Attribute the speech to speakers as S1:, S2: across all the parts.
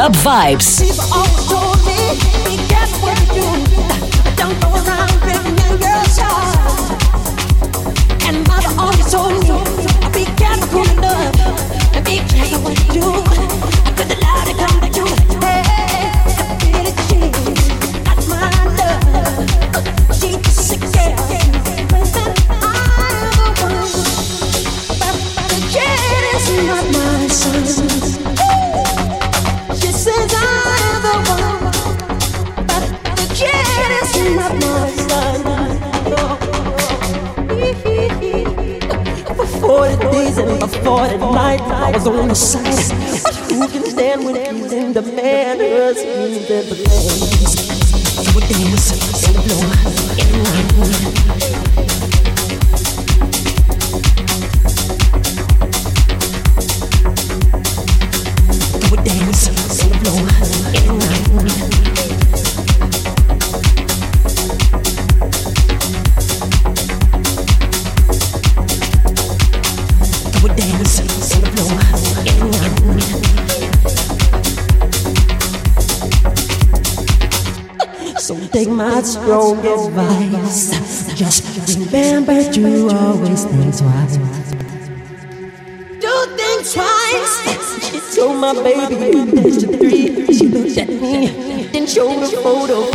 S1: club vibes.
S2: my baby. You danced to three. She looked at me, then showed a photo.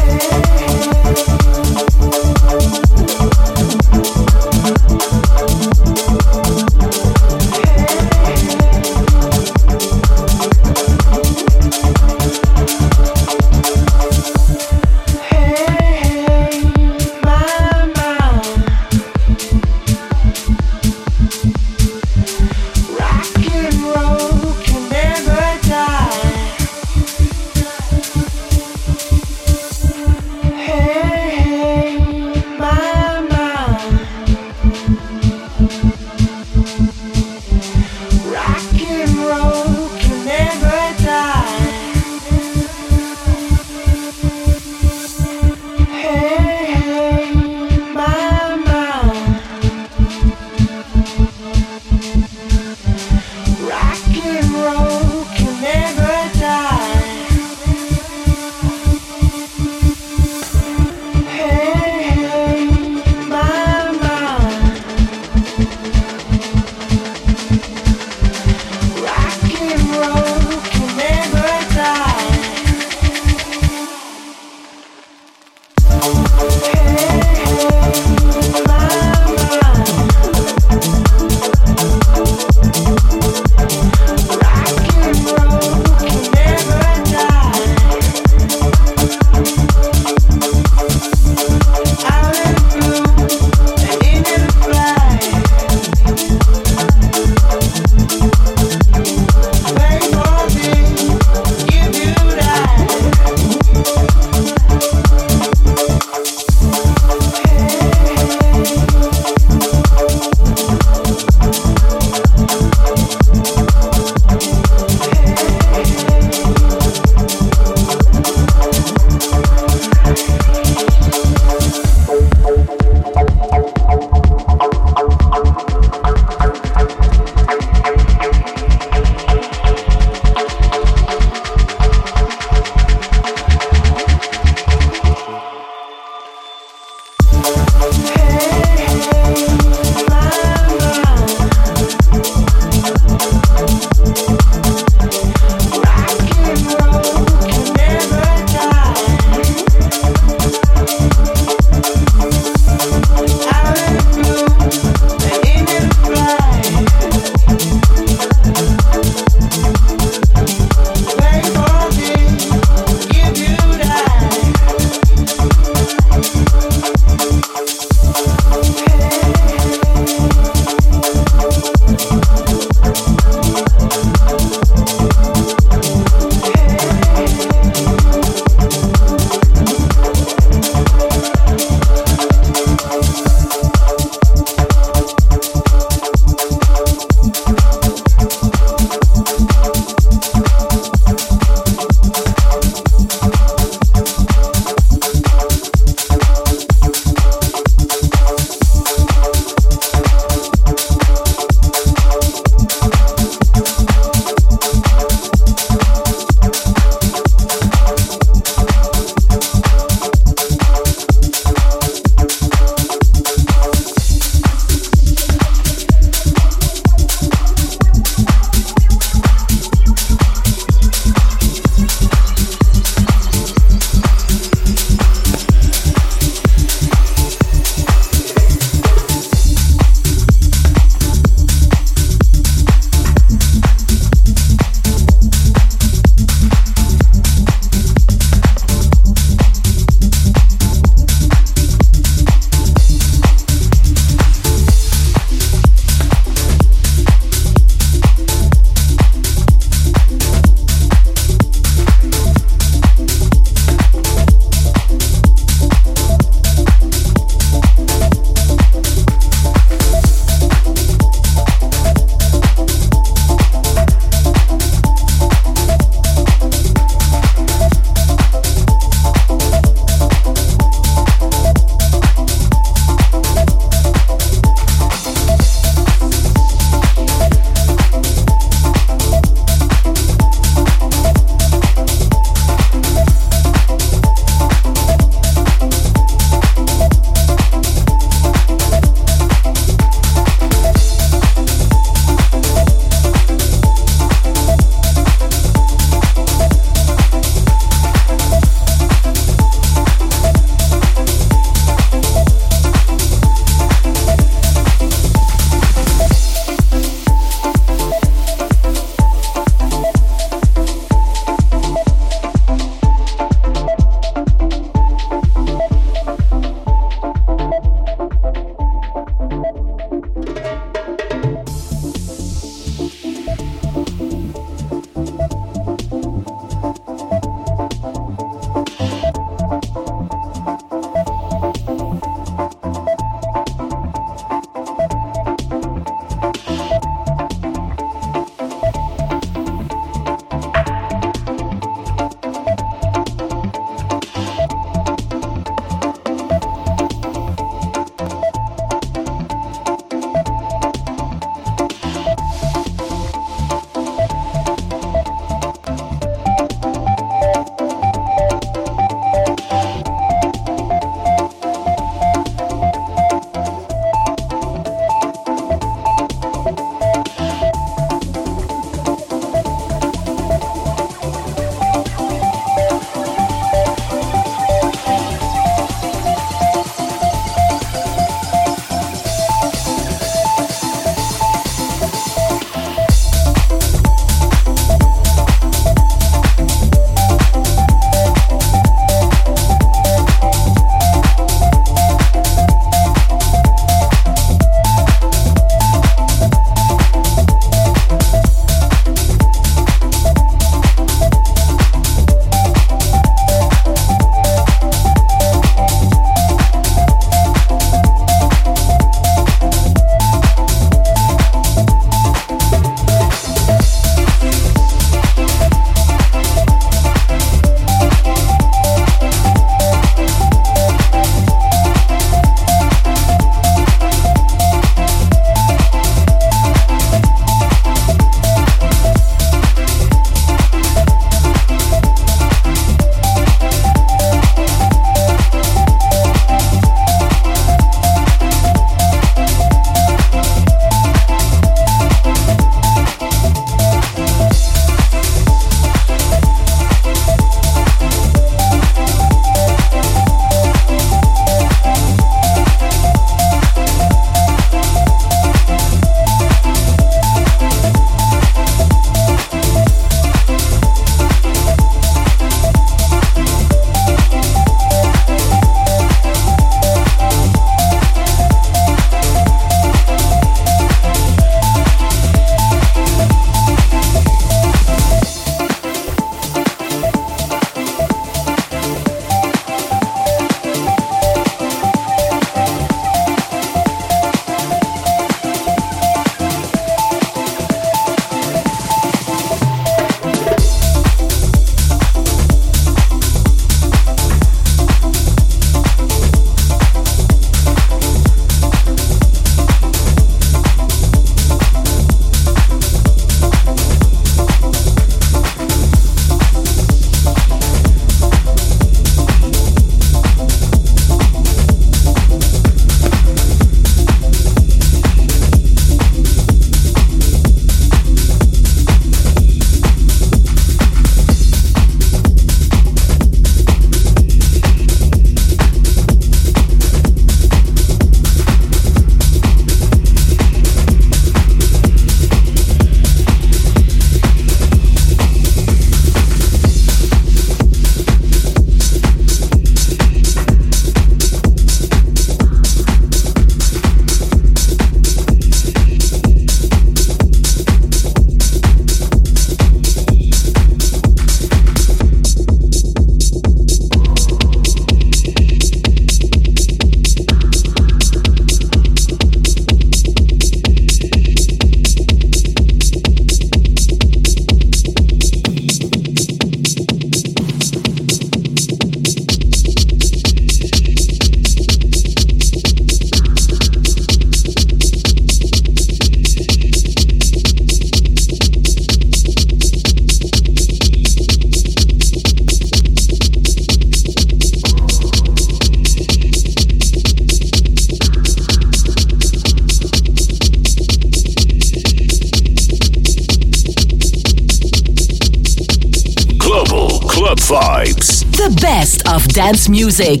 S2: Dance music.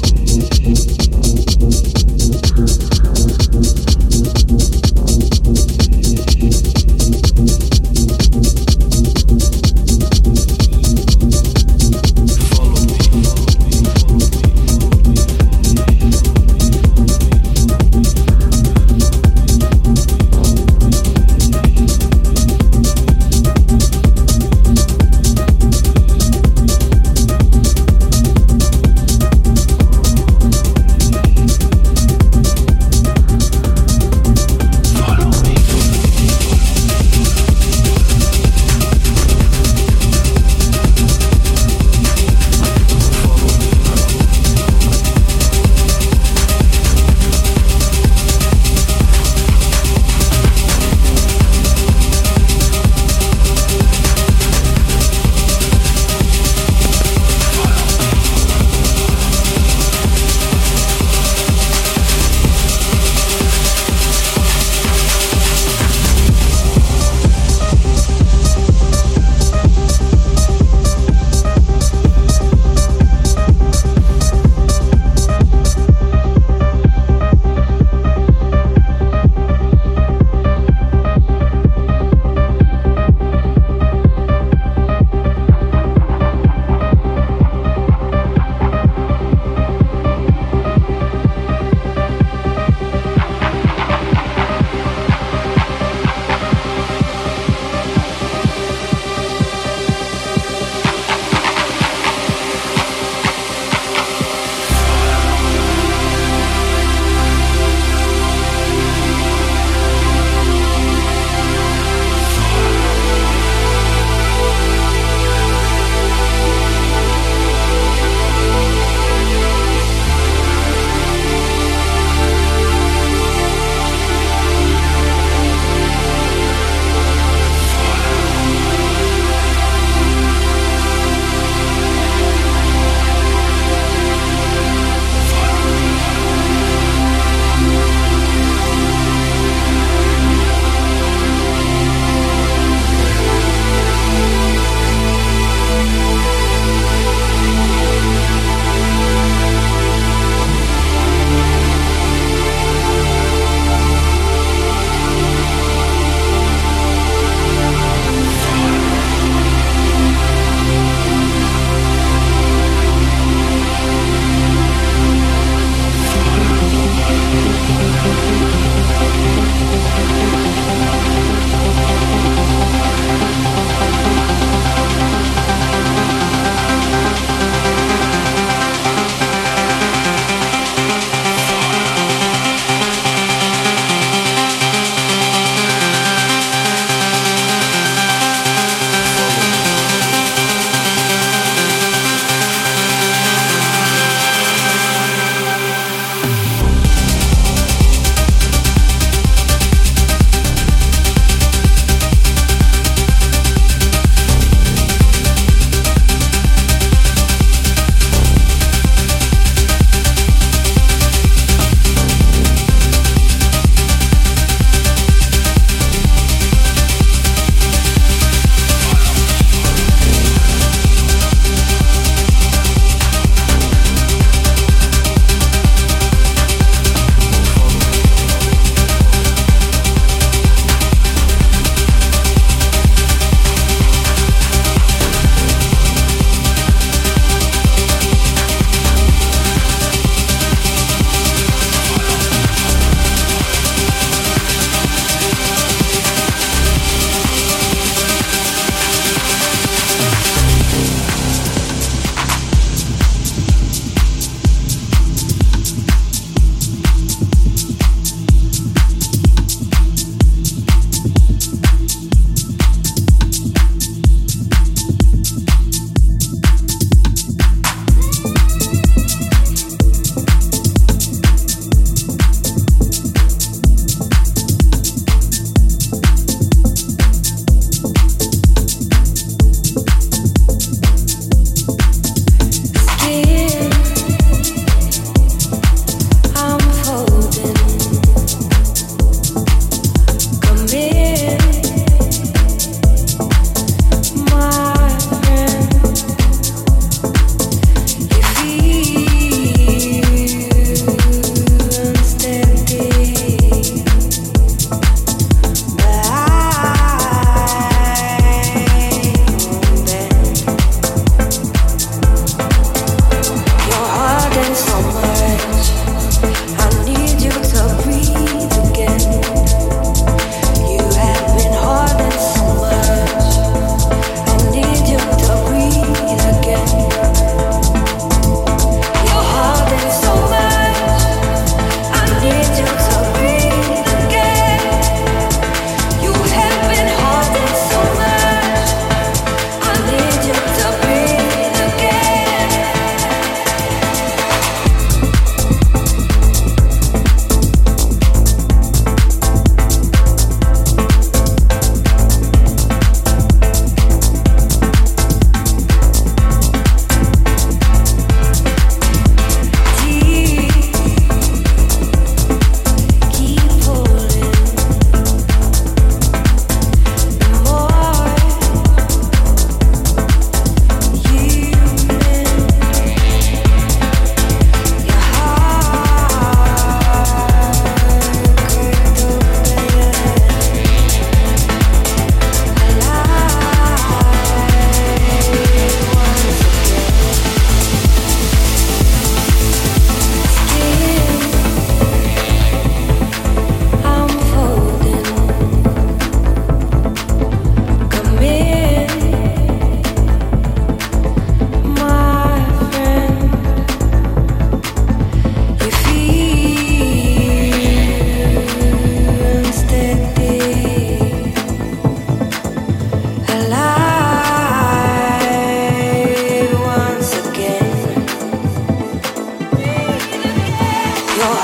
S2: you're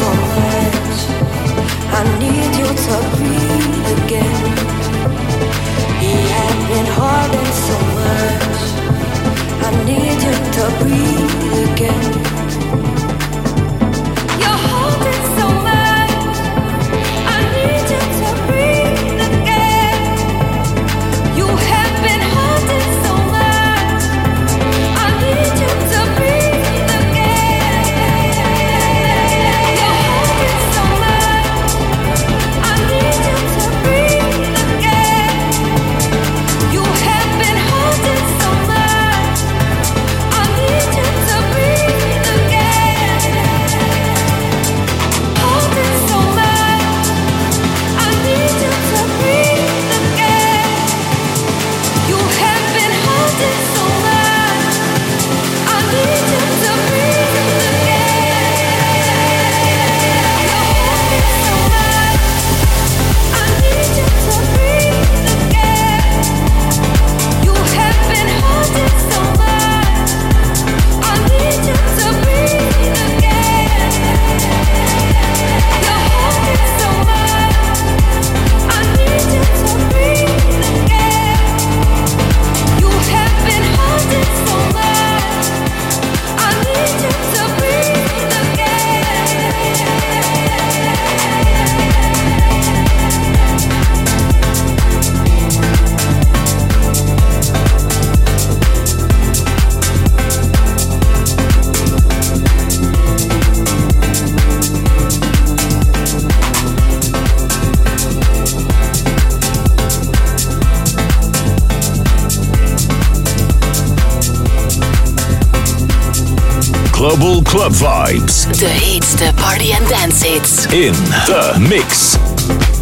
S2: so much. I need you to breathe again. He been so much. I need you to
S3: breathe again. You're holding. Global
S4: club vibes.
S3: the heat, the party and dance hits.
S4: In The Mix.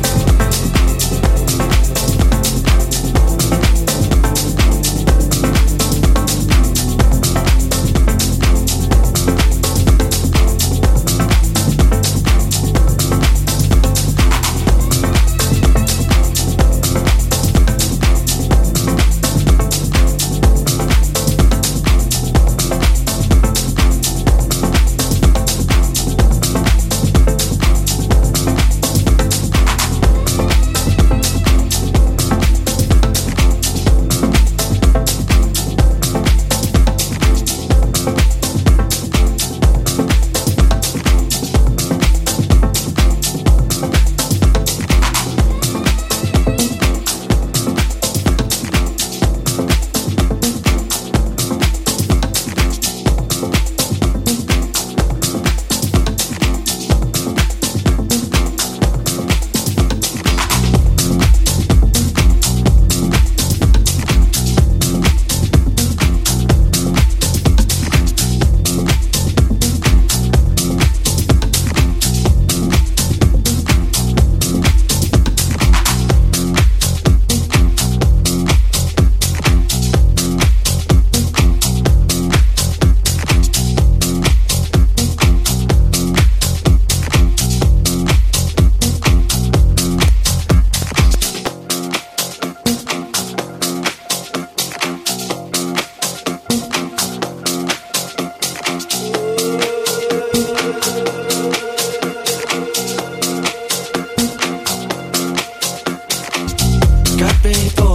S3: people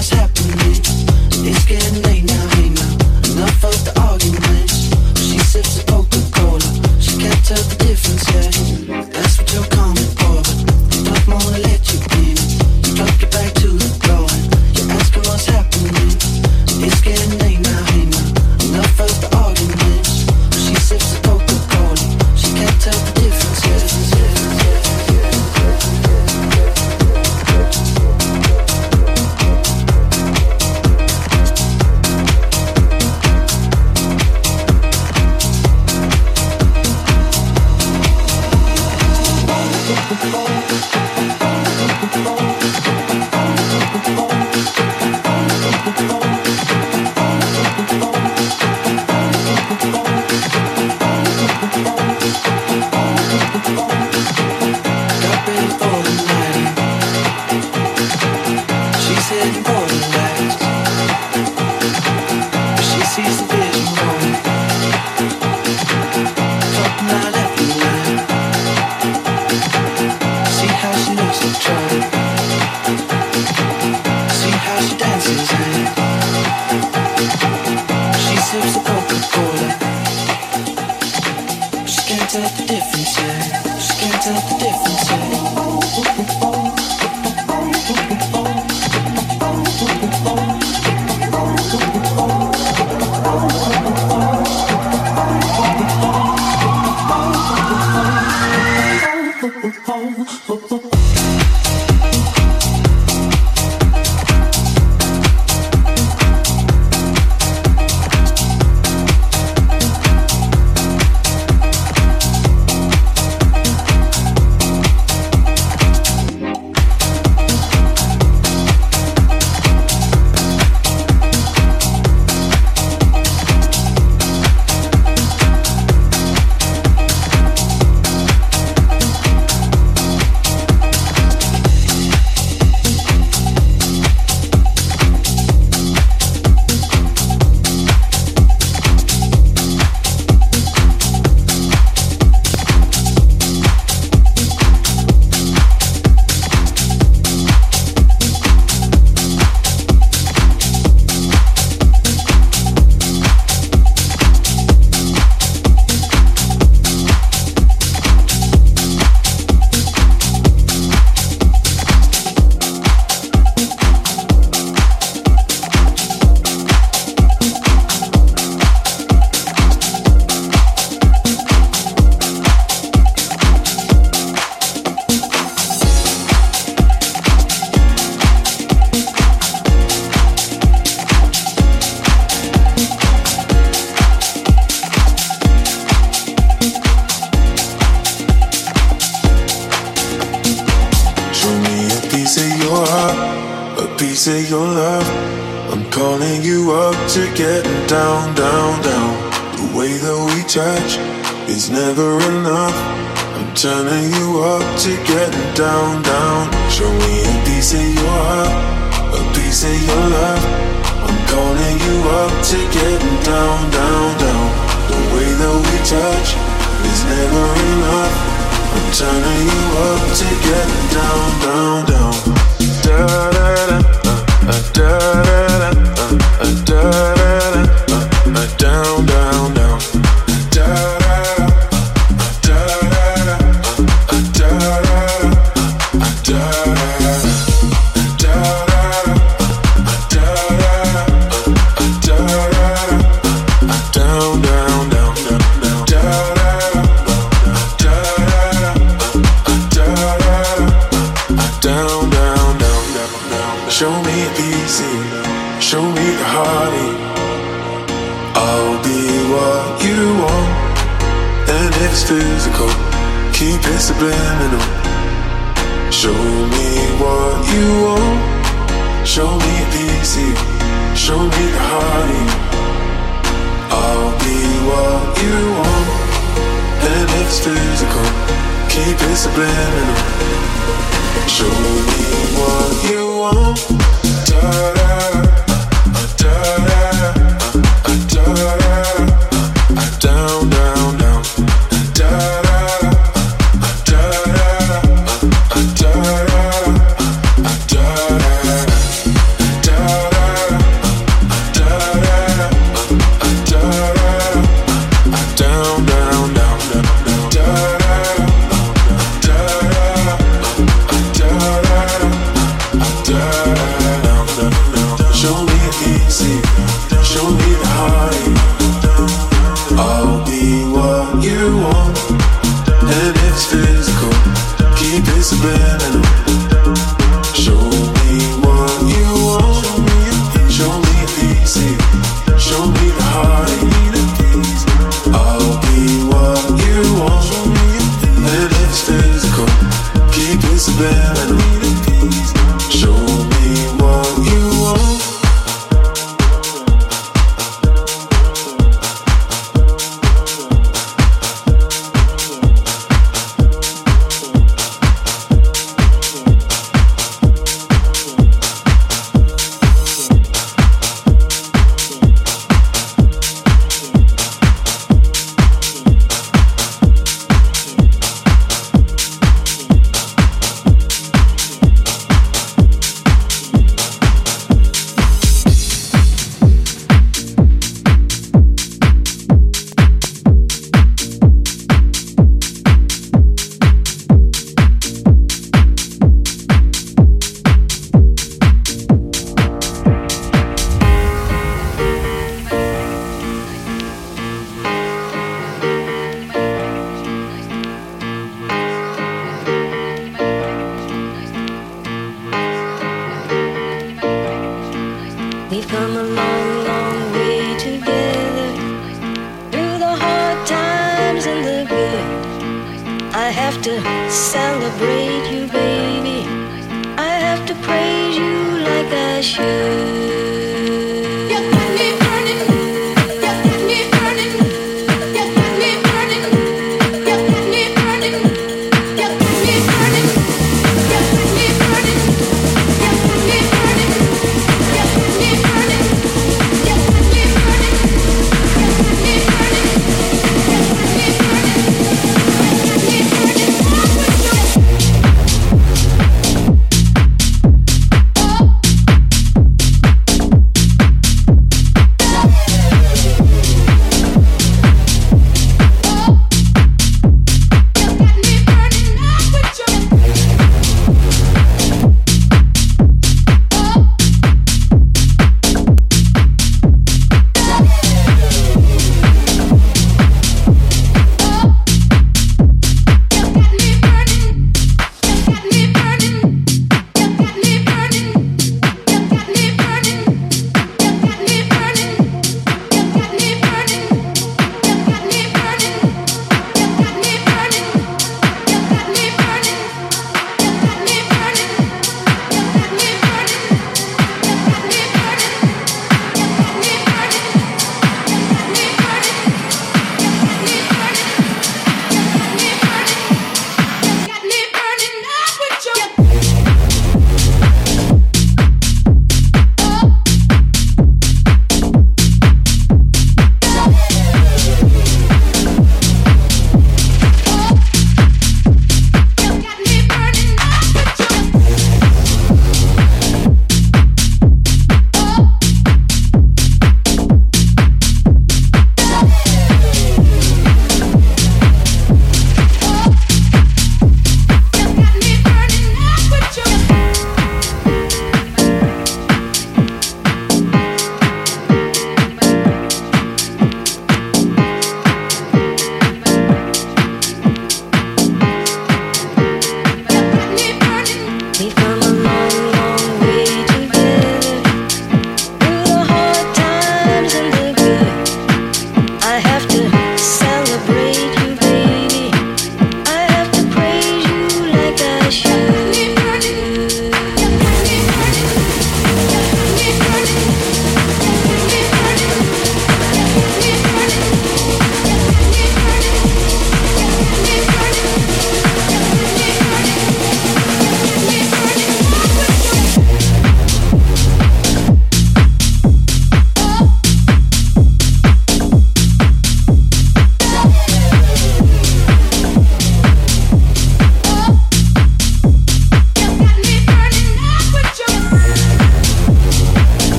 S3: what's happening. It's
S4: getting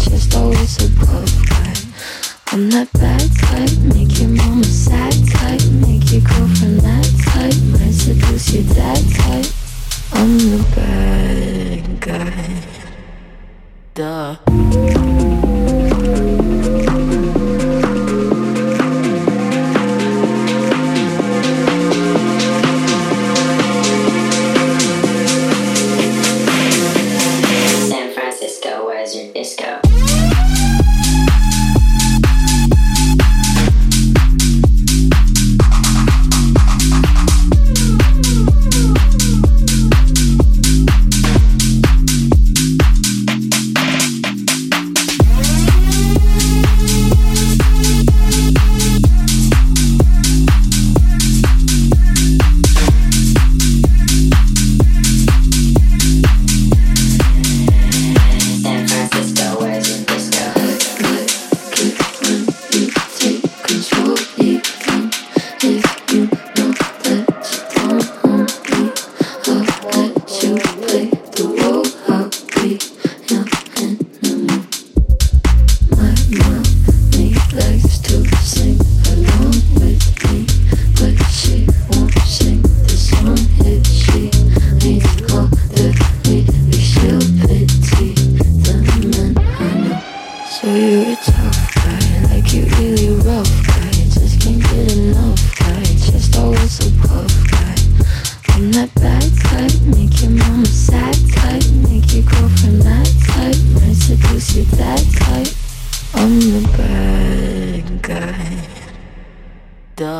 S5: Francisco, where's your disco? Disco,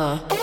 S5: disco.